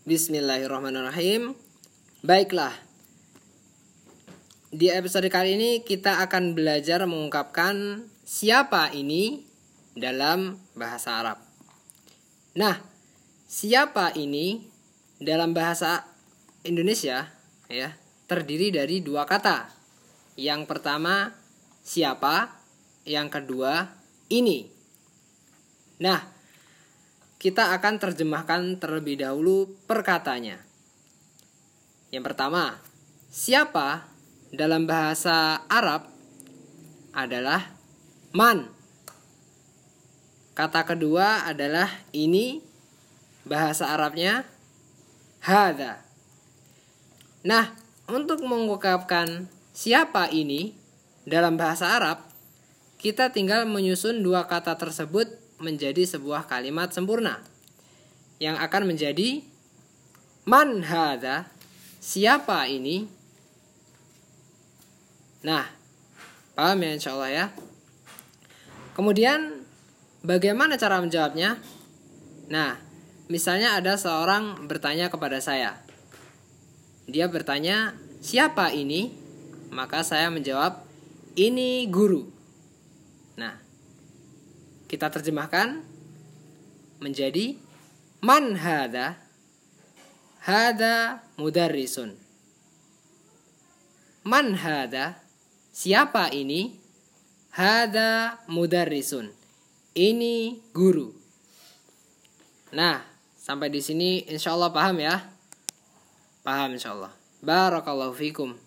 Bismillahirrahmanirrahim. Baiklah. Di episode kali ini kita akan belajar mengungkapkan siapa ini dalam bahasa Arab. Nah, siapa ini dalam bahasa Indonesia ya, terdiri dari dua kata. Yang pertama siapa, yang kedua ini. Nah, kita akan terjemahkan terlebih dahulu perkatanya. Yang pertama, siapa dalam bahasa Arab adalah man. Kata kedua adalah ini bahasa Arabnya hada. Nah, untuk mengungkapkan siapa ini dalam bahasa Arab, kita tinggal menyusun dua kata tersebut menjadi sebuah kalimat sempurna yang akan menjadi man hada siapa ini Nah, paham ya insya Allah ya. Kemudian bagaimana cara menjawabnya? Nah, misalnya ada seorang bertanya kepada saya. Dia bertanya, siapa ini? Maka saya menjawab, ini guru. Nah, kita terjemahkan menjadi man hada hada mudarrisun man hada Siapa ini? Hada mudarrisun. Ini guru. Nah, sampai di sini insya Allah paham ya? Paham insya Allah. Barakallahu fikum.